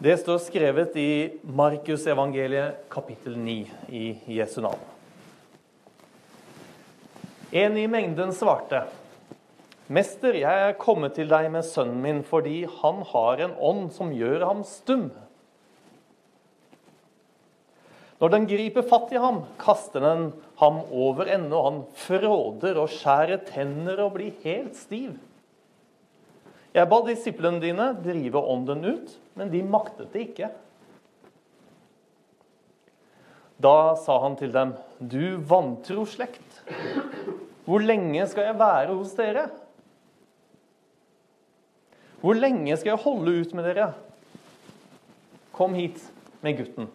Det står skrevet i Markusevangeliet kapittel 9 i Jesu navn. En i mengden svarte, 'Mester, jeg er kommet til deg med sønnen min fordi han har en ånd som gjør ham stum.' Når den griper fatt i ham, kaster den ham over ende, og han fråder og skjærer tenner og blir helt stiv. Jeg ba disiplene dine drive ånden ut, men de maktet det ikke. Da sa han til dem, du vantro slekt, hvor lenge skal jeg være hos dere? Hvor lenge skal jeg holde ut med dere? Kom hit med gutten.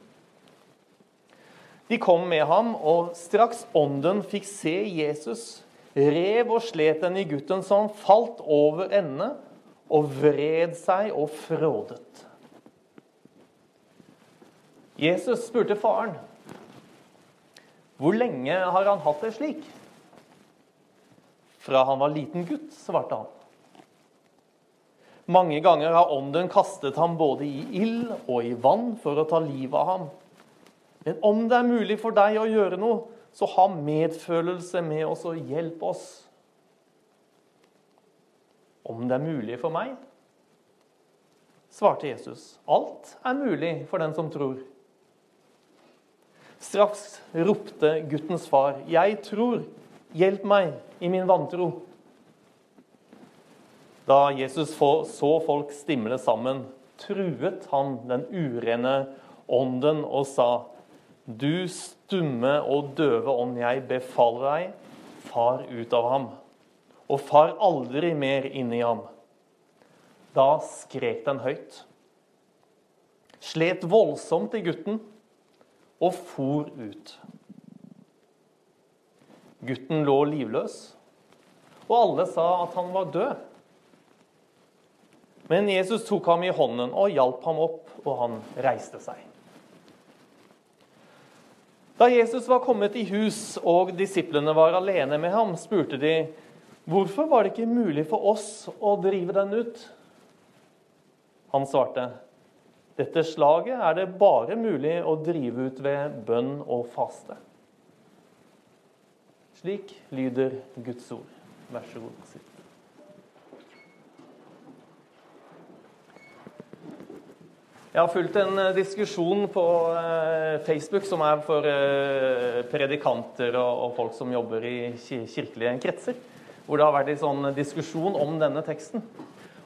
De kom med ham, og straks ånden fikk se Jesus, rev og slet den i gutten så han falt over ende og vred seg og frådet. Jesus spurte faren, 'Hvor lenge har han hatt det slik?' 'Fra han var liten gutt', svarte han. Mange ganger har ånden kastet ham både i ild og i vann for å ta livet av ham. Men om det er mulig for deg å gjøre noe, så ha medfølelse med oss og hjelp oss om det er mulig for meg? Svarte Jesus. Alt er mulig for den som tror. Straks ropte guttens far, 'Jeg tror, hjelp meg i min vantro'. Da Jesus så folk stimle sammen, truet han den urene ånden og sa, 'Du stumme og døve ånd, jeg befaler deg, far ut av ham.' Og far aldri mer inn i ham. Da skrek den høyt, slet voldsomt i gutten og for ut. Gutten lå livløs, og alle sa at han var død. Men Jesus tok ham i hånden og hjalp ham opp, og han reiste seg. Da Jesus var kommet i hus og disiplene var alene med ham, spurte de Hvorfor var det ikke mulig for oss å drive den ut? Han svarte, dette slaget er det bare mulig å drive ut ved bønn og faste. Slik lyder Guds ord. Vær så god. Sitt. Jeg har fulgt en eh, diskusjon på eh, Facebook som er for eh, predikanter og folk som jobber i kirkelige kretser hvor det har vært en sånn diskusjon om denne teksten.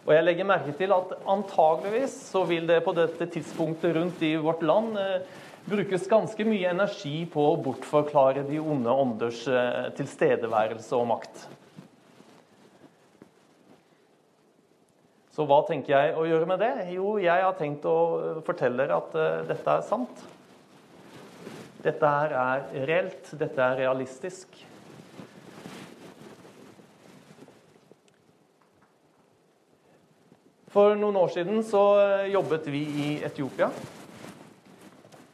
Og jeg legger merke til at antageligvis så vil det på dette tidspunktet rundt i vårt land eh, brukes ganske mye energi på å bortforklare de onde ånders eh, tilstedeværelse og makt. Så hva tenker jeg å gjøre med det? Jo, jeg har tenkt å fortelle dere at dette er sant. Dette her er reelt, dette er realistisk. For noen år siden så eh, jobbet vi i Etiopia.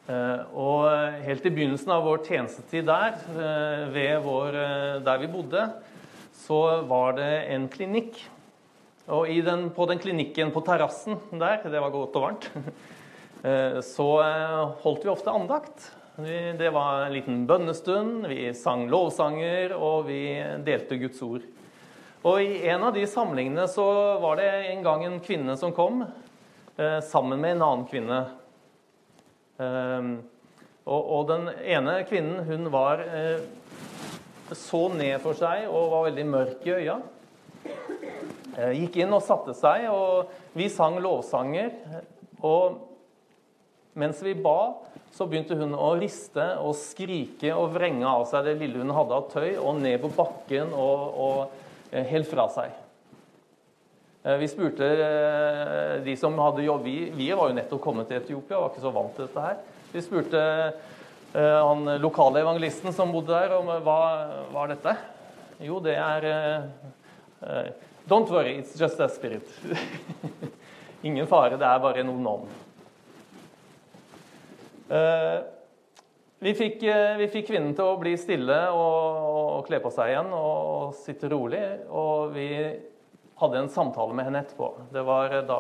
Eh, og helt i begynnelsen av vår tjenestetid der, eh, vår, der vi bodde, så var det en klinikk. Og den, på den klinikken på terrassen der, det var godt og varmt, så holdt vi ofte andakt. Det var en liten bønnestund, vi sang lovsanger, og vi delte Guds ord. Og I en av de samlingene så var det en gang en kvinne som kom eh, sammen med en annen kvinne. Eh, og, og, den ene kvinnen hun var eh, så ned for seg og var veldig mørk i øya. Eh, gikk inn og satte seg, og vi sang lovsanger. Og mens vi ba, så begynte hun å riste og skrike og vrenge av seg det lille hun hadde av tøy, og ned på bakken og, og helt fra seg. Eh, vi spurte eh, de som hadde jobb Vi, vi var jo nettopp kommet til Etiopia var ikke så vant til dette her. Vi spurte han lokale evangelisten som bodde der, om hva var dette Jo, det er Don't worry, it's just a spirit. Ingen fare, det er bare noen ånd. Vi fikk, eh, vi fikk, kvinnen til å bli stille og, og kle på seg igjen og, sitte rolig. Og vi hadde en samtale med henne etterpå. Det var eh, da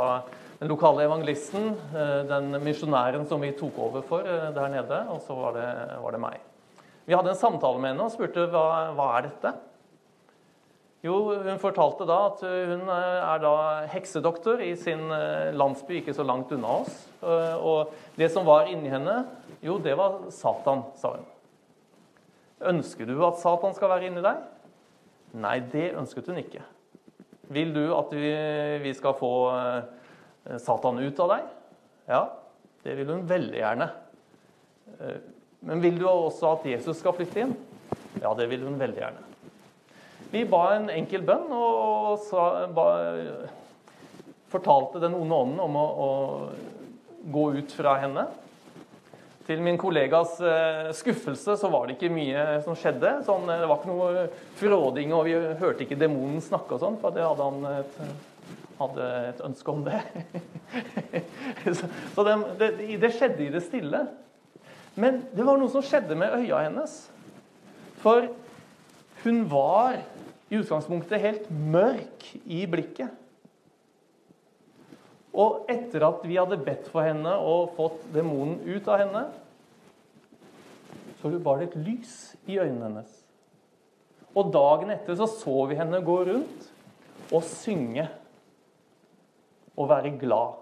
den lokale evangelisten, eh, den misjonæren som vi tok over for der nede, og så var det, var det meg. Vi hadde en samtale med henne og spurte hva, hva er dette Jo, hun fortalte da at hun er da heksedoktor i sin landsby ikke så langt unna oss. Og det som var inni henne, jo, det var Satan, sa hun. Ønsker du at Satan skal være inni deg? Nei, det ønsket hun ikke. Vil du at vi, vi skal få eh, Satan ut av deg? Ja, det vil hun veldig gjerne. Eh, men vil du også at Jesus skal flytte inn? Ja, det vil hun veldig gjerne. Vi ba en enkel bønn og sa, ba, fortalte den onde ånden om å, å gå ut fra henne. Til min kollegas eh, skuffelse så var det ikke mye som skjedde. Sånn, eh, det var ikke noe fråding, og vi hørte ikke demonen snakke og sånn, for det hadde han et, hadde et ønske om det. så det, det, det, skjedde i det stille. Men det var noe som skjedde med øya hennes. For hun var i utgangspunktet helt mørk i blikket. Og etter at vi hadde bedt for henne og fått demonen ut av henne, så var det et lys i øynene hennes. Og dagen etter så så vi henne gå rundt og synge og være glad.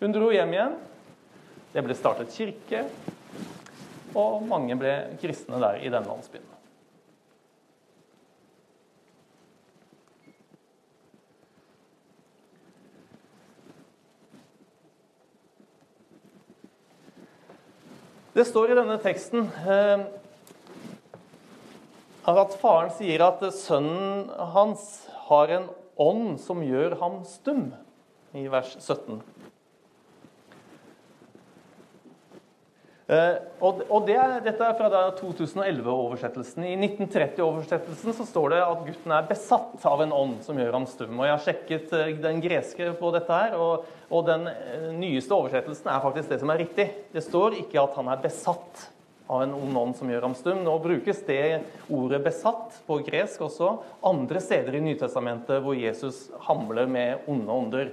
Hun dro hjem igjen. Det ble startet kirke, og mange ble kristne der i denne landsbyen. Det står i denne teksten eh, at faren sier at sønnen hans har en ånd som gjør ham stum, i vers 17. og, og det Dette er fra 2011-oversettelsen. I 1930-oversettelsen så står det at gutten er besatt av en ånd som gjør ham stum. Og Jeg har sjekket uh, den greske på dette, her, og, og den uh, nyeste oversettelsen er faktisk det som er riktig. Det står ikke at han er besatt av en ond ånd som gjør ham stum. Nå brukes det ordet 'besatt' på gresk også andre steder i Nytestamentet hvor Jesus hamler med onde ånder.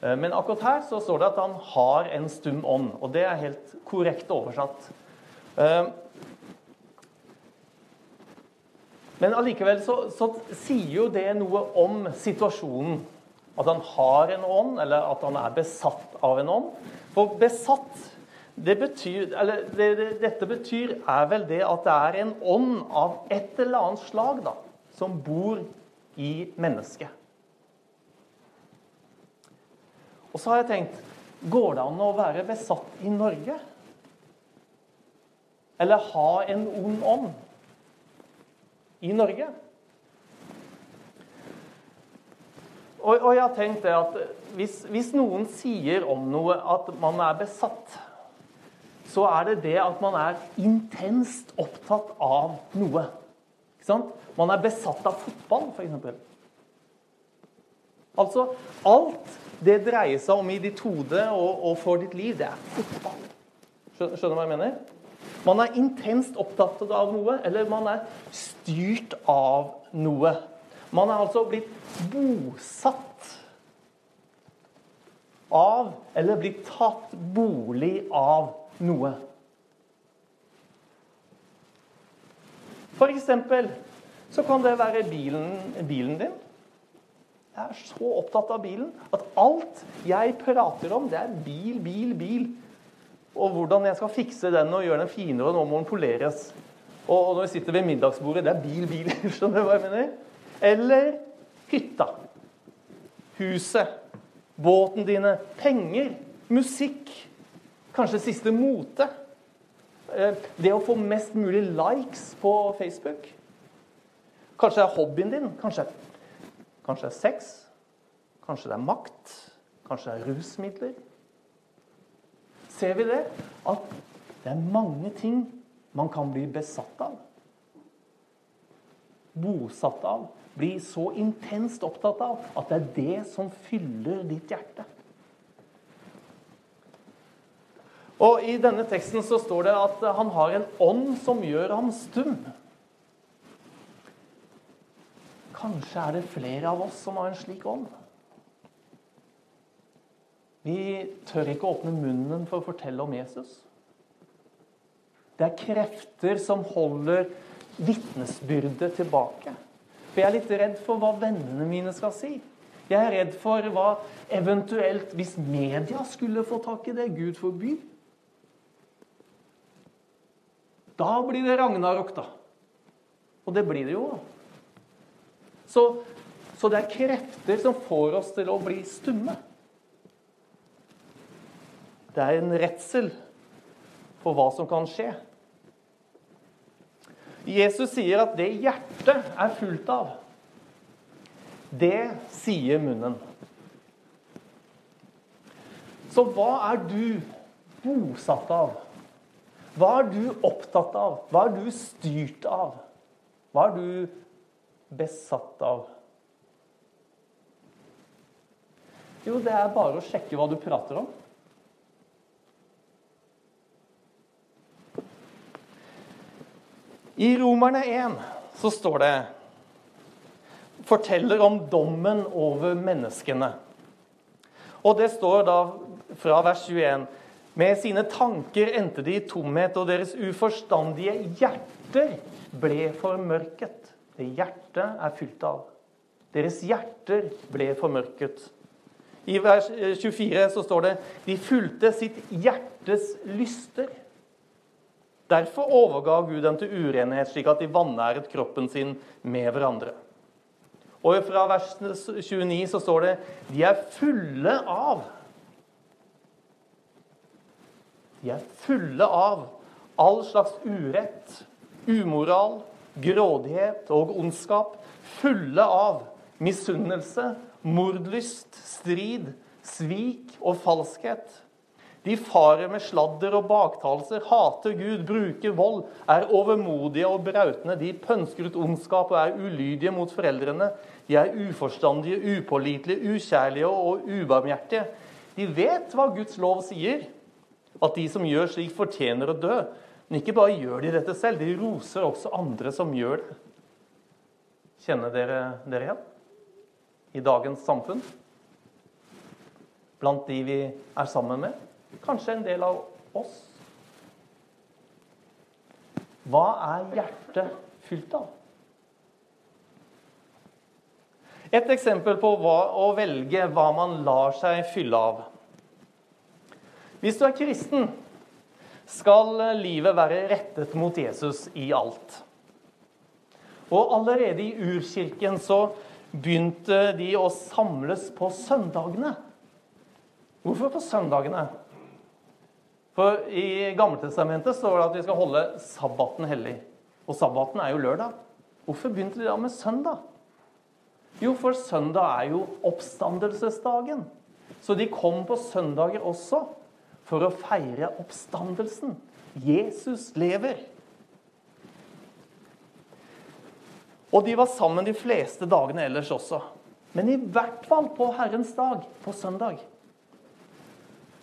Eh, men akkurat her så står det at han har en stum ånd, og det er helt korrekt oversatt. Eh, men allikevel så, så sier jo det noe om situasjonen. At han har en ånd, eller at han er besatt av en ånd. For besatt, det betyr, eller det, det, dette betyr er vel det at det er en ånd av et eller annet slag da, som bor i mennesket. Og så har jeg tenkt Går det an å være besatt i Norge? Eller ha en ond ånd i Norge? Og, og jeg har tenkt det at hvis, hvis, noen sier om noe at man er besatt, så er det det at man er intenst opptatt av noe. Man er besatt av fotball, f.eks. Altså alt det dreier seg om i ditt hode og, og for ditt liv, det er fotball. Skjønner du hva jeg mener? Man er intenst opptatt av noe, eller man er styrt av noe. Man er altså blitt bosatt av, eller blitt tatt bolig av noe. For eksempel så kan det være bilen, bilen din. Jeg er så opptatt av bilen at alt jeg prater om, det er bil, bil, bil. Og hvordan jeg skal fikse den og gjøre den finere, og nå må den poleres. Og når vi sitter ved middagsbordet, det er bil, bil. Skjønner du hva jeg mener? Eller hytta. Huset. Båten dine. Penger. Musikk. Kanskje siste mote. Eh, det å få mest mulig likes på Facebook. Kanskje det er hobbyen din. Kanskje Kanskje det er sex, kanskje det er makt, kanskje det er rusmidler. Ser vi det? At det er mange ting man kan bli besatt av. Bosatt av. Bli så intenst opptatt av at det er det som fyller ditt hjerte. Og I denne teksten så står det at han har en ånd som gjør ham stum. Kanskje er det flere av oss som har en slik ånd. Vi tør ikke åpne munnen for å fortelle om Jesus. Det er krefter som holder vitnesbyrdet tilbake. For jeg er litt redd for hva vennene mine skal si. Jeg er redd for hva eventuelt Hvis media skulle få tak i det, Gud forby Da blir det ragnarok, da. Og det blir det jo. Så, så det er krefter som får oss til å bli stumme. Det er en redsel for hva som kan skje. Jesus sier at det hjertet er fullt av, det sier munnen. Så hva er du bosatt av? Hva er du opptatt av? Hva er du styrt av? Hva er du besatt av? Jo, det er bare å sjekke hva du prater om. I Romerne 1 så står det Forteller om dommen over menneskene. Og det står da fra vers 21 Med sine tanker endte de i tomhet, og deres uforstandige hjerter ble formørket. Det hjertet er fylt av. Deres hjerter ble formørket. I vers 24 så står det De fulgte sitt hjertes lyster. Derfor overga Gud dem til urenhet, slik at de vanæret kroppen sin med hverandre. Og fra vers 29 så står det de er fulle av De er fulle av all slags urett, umoral, grådighet og ondskap. Fulle av misunnelse, mordlyst, strid, svik og falskhet. De farer med sladder og baktalelser, hater Gud, bruker vold, er overmodige og brautende. De pønsker ut ondskap og er ulydige mot foreldrene. De er uforstandige, upålitelige, ukjærlige og ubarmhjertige. De vet hva Guds lov sier, at de som gjør slik, fortjener å dø. Men ikke bare gjør de dette selv, de roser også andre som gjør det. Kjenner dere dere igjen? I dagens samfunn? Blant de vi er sammen med? Kanskje en del av oss. Hva er hjertet fylt av? Et eksempel på hva, å velge hva man lar seg fylle av. Hvis du er kristen, skal livet være rettet mot Jesus i alt. Og allerede i urkirken så begynte de å samles på søndagene. Hvorfor på søndagene? For I Gammeltestamentet står det at vi skal holde sabbaten hellig. Og sabbaten er jo lørdag. Hvorfor begynte de da med søndag? Jo, for søndag er jo oppstandelsesdagen. Så de kom på søndager også for å feire oppstandelsen. Jesus lever. Og de var sammen de fleste dagene ellers også. Men i hvert fall på Herrens dag, på søndag.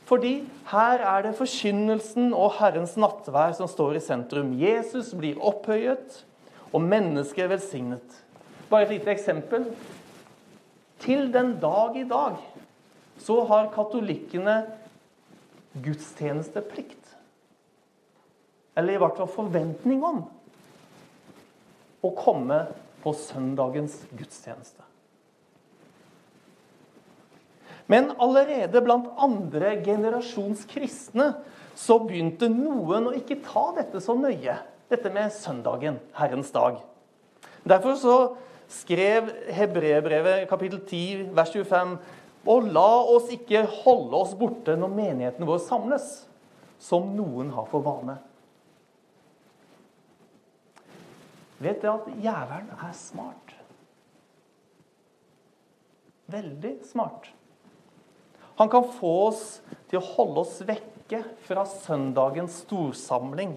Fordi her er det forkynnelsen og Herrens nattvær som står i sentrum. Jesus blir opphøyet, og mennesket velsignet. Bare et lite eksempel. Til den dag i dag så har katolikkene gudstjenesteplikt. Eller i hvert fall forventning om å komme på søndagens gudstjeneste. Men allerede blant andre generasjons kristne så begynte noen å ikke ta dette så nøye, dette med søndagen, Herrens dag. Derfor så skrev Hebrebrevet kapittel 10 vers 25 og la oss ikke holde oss borte når menigheten vår samles, som noen har for vane. Vet dere at jævelen er smart? Veldig smart. Han kan få oss til å holde oss vekke fra søndagens storsamling.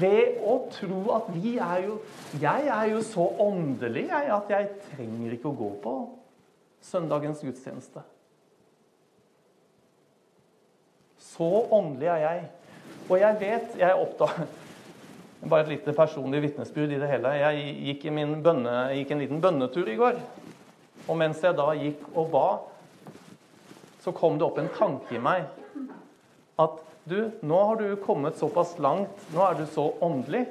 Ved å tro at vi er jo Jeg er jo så åndelig jeg, at jeg trenger ikke å gå på søndagens gudstjeneste. Så åndelig er jeg. Og jeg vet, jeg oppdager, Bare et lite personlig vitnesbyrd i det hele. Jeg gikk, bønne, gikk, en liten bønnetur i går. Og mens jeg da gikk og ba, så kom det opp en tanke i meg. At du, nå har du kommet såpass langt, nå er du så åndelig,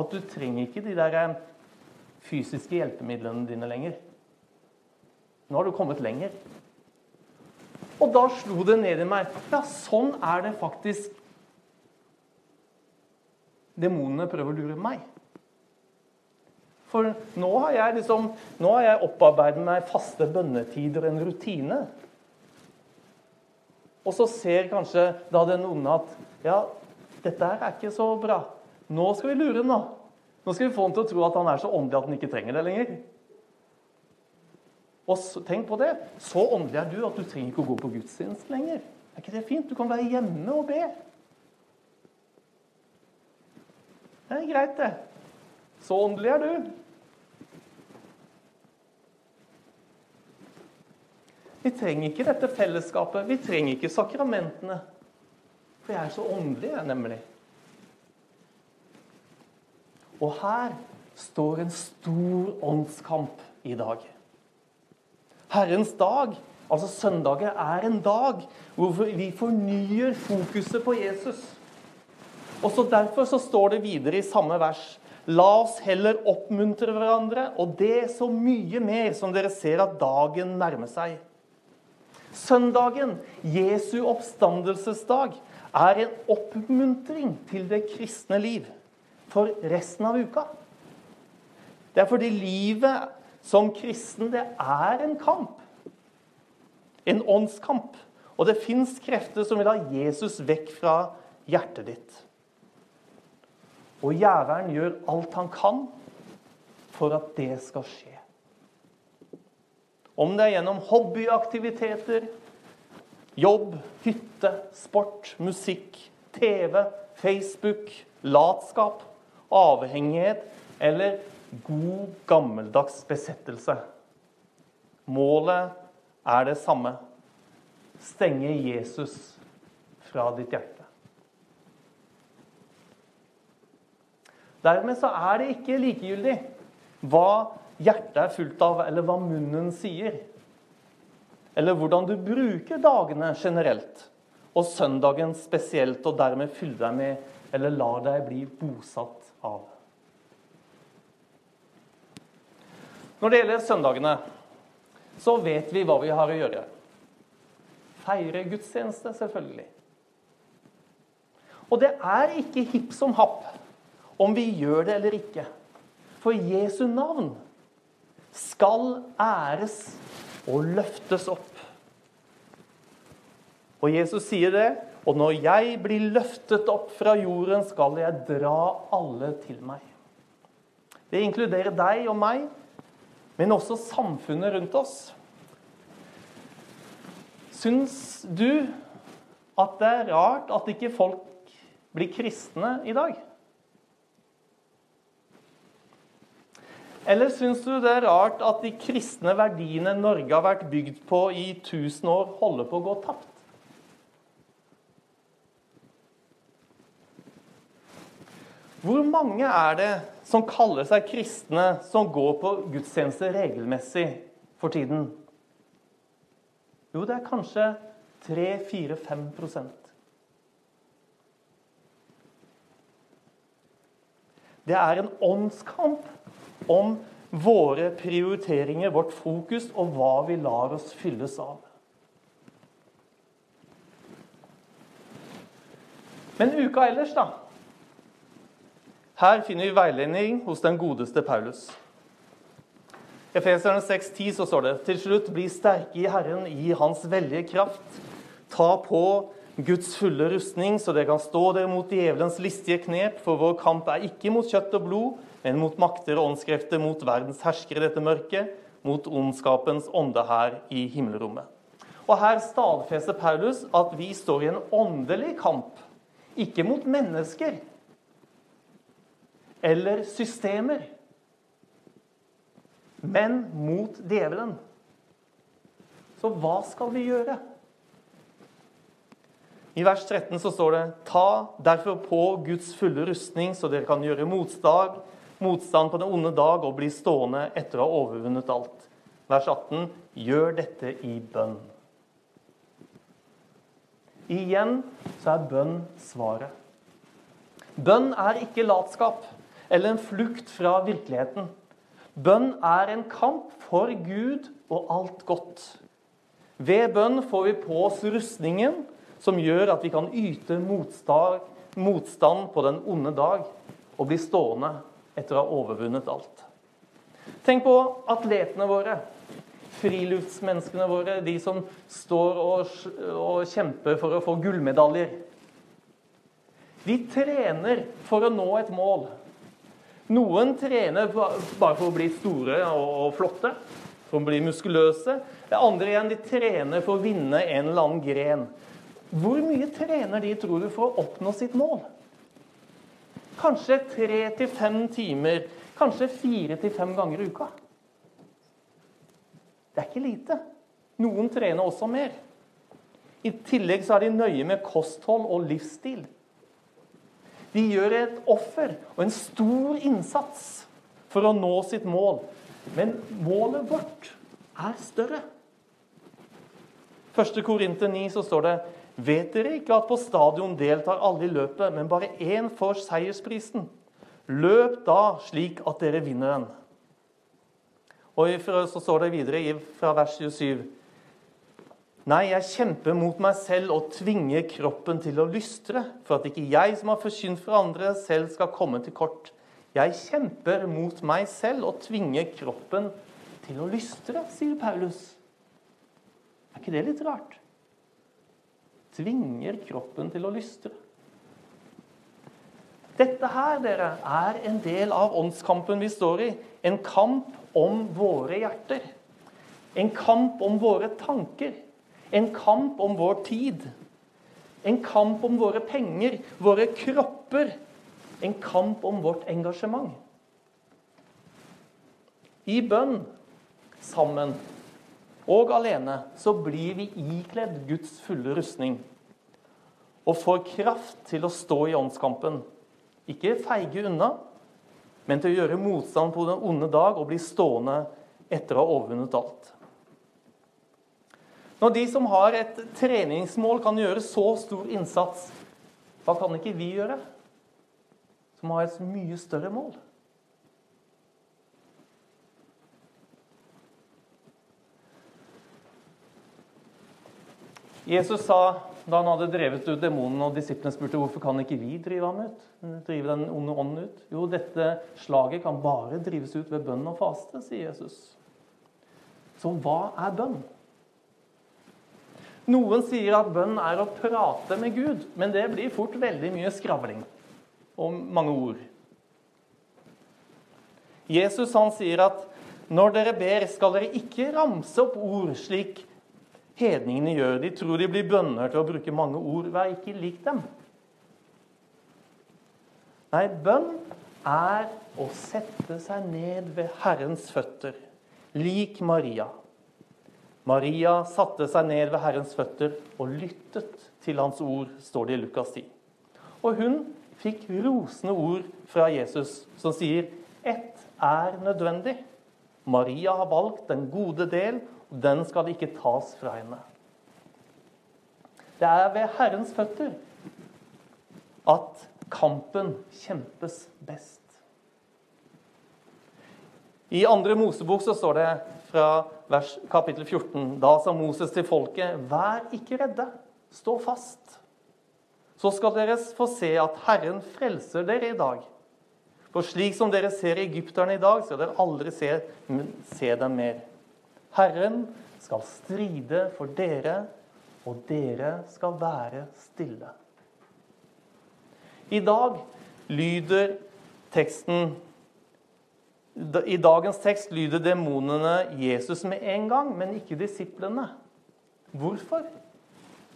at du trenger ikke de der eh, fysiske hjelpemidlene dine lenger. Nå har du kommet lenger. Og da slo det ned i meg. Ja, sånn er det faktisk demonene prøver å lure meg. For nå har jeg liksom, nå har jeg opparbeidet meg faste bønnetider, en rutine. Og så ser kanskje da den onde at ja, dette her er ikke så bra. Nå skal vi lure ham, da. Nå skal vi få ham til å tro at han er så åndelig at han ikke trenger det lenger. Og tenk på det. Så åndelig er du at du trenger ikke å gå på gudstjeneste lenger. Er ikke det fint? Du kan være hjemme og be. Det er greit, det. Så åndelig er du. Vi trenger ikke dette fellesskapet. Vi trenger ikke sakramentene. For jeg er så åndelig, jeg, nemlig. Og her står en stor åndskamp i dag. Herrens dag, altså søndager, er en dag hvor vi fornyer fokuset på Jesus. Og så Derfor så står det videre i samme vers La oss heller oppmuntre hverandre, og det så mye mer som dere ser at dagen nærmer seg. Søndagen, Jesu oppstandelsesdag, er en oppmuntring til det kristne liv for resten av uka. Det er fordi livet som kristen, det er en kamp. En åndskamp. Og det fins krefter som vil ha Jesus vekk fra hjertet ditt. Og jævelen gjør alt han kan for at det skal skje. Om det er gjennom hobbyaktiviteter, jobb, hytte, sport, musikk, TV, Facebook, latskap, avhengighet eller god, gammeldags besettelse. Målet er det samme. Stenge Jesus fra ditt hjerte. Dermed så er det ikke likegyldig hva hjertet er fullt av, eller hva munnen sier. Eller hvordan du bruker dagene generelt, og søndagen spesielt, og dermed fyller deg med, eller lar deg bli bosatt av. Når det gjelder søndagene, så vet vi hva vi har å gjøre. Feire gudstjeneste, selvfølgelig. Og det er ikke hipp som happ om vi gjør det eller ikke. For Jesu navn skal æres og løftes opp. Og Jesus sier det. Og når jeg blir løftet opp fra jorden, skal jeg dra alle til meg. Det inkluderer deg og meg, men også samfunnet rundt oss. Syns du at det er rart at ikke folk blir kristne i dag? Eller syns du det er rart at de kristne verdiene Norge har vært bygd på i 1000 år, holder på å gå tapt? Hvor mange er det som kaller seg kristne, som går på gudstjeneste regelmessig for tiden? Jo, det er kanskje 3-4-5% Det er en åndskamp om våre prioriteringer, vårt fokus og hva vi lar oss fylles av. Men uka ellers, da? Her finner vi veiledning hos den godeste Paulus. I Efeserne 6,10 så står det til slutt bli sterke i Herren, i Hans veldige kraft. Ta på Guds fulle rustning, så dere kan stå dere mot djevelens listige knep, for vår kamp er ikke mot kjøtt og blod, men mot makter og åndskrefter, mot verdens herskere i dette mørket, mot ondskapens ånde her i himmelrommet. Og Her stadfester Paulus at vi står i en åndelig kamp, ikke mot mennesker eller systemer, men mot djevelen. Så hva skal vi gjøre? I vers 13 så står det Ta derfor på Guds fulle rustning, så dere kan gjøre motstand, motstand på den onde dag og bli stående etter å ha overvunnet alt. Vers 18. Gjør dette i bønn. Igjen så er bønn svaret. Bønn er ikke latskap eller en flukt fra virkeligheten. Bønn er en kamp for Gud og alt godt. Ved bønn får vi på oss rustningen som gjør at vi kan yte motstand, motstand på den onde dag og bli stående etter å ha overvunnet alt. Tenk på atletene våre, friluftsmenneskene våre, de som står og, og kjemper for å få gullmedaljer. De trener for å nå et mål. Noen trener bare for å bli store og flotte, for å bli muskuløse. Det andre igjen de trener for å vinne en eller annen gren. Hvor mye trener de, tror du, for å oppnå sitt mål? Kanskje tre til fem timer. Kanskje fire til fem ganger i uka. Det er ikke lite. Noen trener også mer. I tillegg så er de nøye med kosthold og livsstil. De gjør et offer og en stor innsats for å nå sitt mål. Men målet vårt er større. 1. Korinter 9 så står det Vet dere ikke at på stadion deltar alle i løpet, men bare én får seiersprisen? Løp da slik at dere vinner den. Og så står det videre fra vers 27. Nei, jeg kjemper mot meg selv og tvinger kroppen til å lystre, for at ikke jeg som har forkynt for andre, selv skal komme til kort. Jeg kjemper mot meg selv og tvinger kroppen til å lystre, sier Paulus. Er ikke det litt rart? tvinger kroppen til å lystre. Dette her, dere, er en del av åndskampen vi står i. En kamp om våre hjerter. En kamp om våre tanker. En kamp om vår tid. En kamp om våre penger, våre kropper. En kamp om vårt engasjement. I bønn sammen og alene, så blir vi ikledd Guds fulle rustning. Og får kraft til å stå i åndskampen. Ikke feige unna, men til å gjøre motstand på den onde dag og bli stående etter å ha overvunnet alt. Når de som har et treningsmål, kan gjøre så stor innsats, hva kan ikke vi gjøre? Som har et mye større mål. Jesus sa da han hadde drevet ut demonen, og disiplene spurte hvorfor kan ikke vi drive, ham ut, drive den onde ånden ut. Jo, dette slaget kan bare drives ut ved bønn og faste, sier Jesus. Så hva er bønn? Noen sier at bønn er å prate med Gud, men det blir fort veldig mye skravling og mange ord. Jesus han sier at når dere ber, skal dere ikke ramse opp ord slik hedningene gjør. De tror de blir bønner til å bruke mange ord. Vær ikke lik dem. Nei, bønn er å sette seg ned ved Herrens føtter, lik Maria. Maria satte seg ned ved Herrens føtter og lyttet til hans ord, står det i Lukas 10. Og hun fikk rosende ord fra Jesus, som sier ett er nødvendig. Maria har valgt den gode del, og den skal ikke tas fra henne. Det er ved Herrens føtter at kampen kjempes best. I andre Mosebok så står det fra vers, kapittel 14.: Da sa Moses til folket, vær ikke redde, stå fast. Så skal dere få se at Herren frelser dere i dag. For slik som dere ser egypterne i dag, skal dere aldri se, se dem mer. Herren skal stride for dere, og dere skal være stille. I dag lyder teksten I dagens tekst lyder demonene Jesus med en gang, men ikke disiplene. Hvorfor?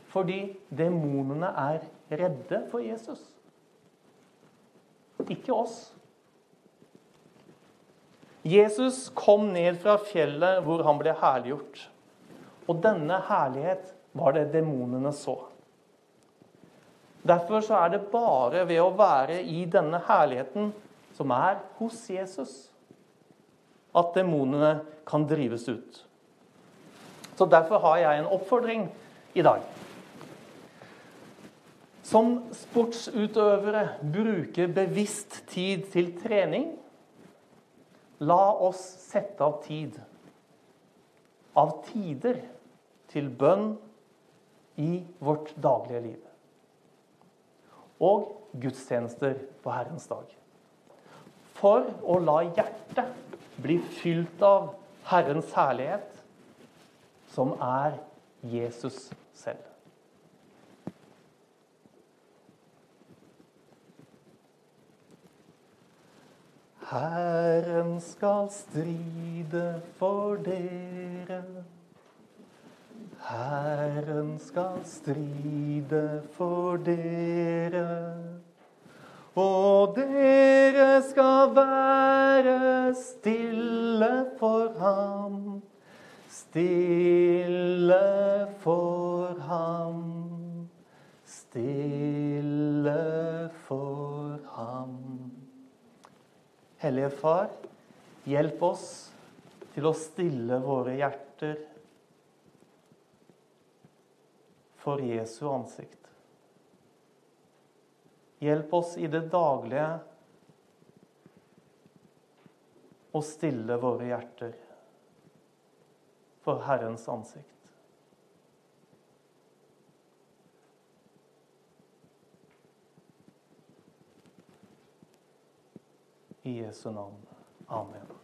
Fordi demonene er redde for Jesus. Ikke oss. Jesus kom ned fra fjellet hvor han ble herliggjort. Og denne herlighet var det demonene så. Derfor så er det bare ved å være i denne herligheten som er hos Jesus, at demonene kan drives ut. Så Derfor har jeg en oppfordring i dag. Som sportsutøvere bruker bevisst tid til trening. La oss sette av tid, av tider, til bønn i vårt daglige liv. Og gudstjenester på Herrens dag. For å la hjertet bli fylt av Herrens herlighet, som er Jesus selv. Herren skal stride for dere. Herren skal stride for dere. Og dere skal være Stille for ham. Stille for ham. Hellige Far, hjelp oss til å stille våre hjerter for Jesu ansikt. Hjelp oss i det daglige å stille våre hjerter for Herrens ansikt. I Jesu navn. Amen.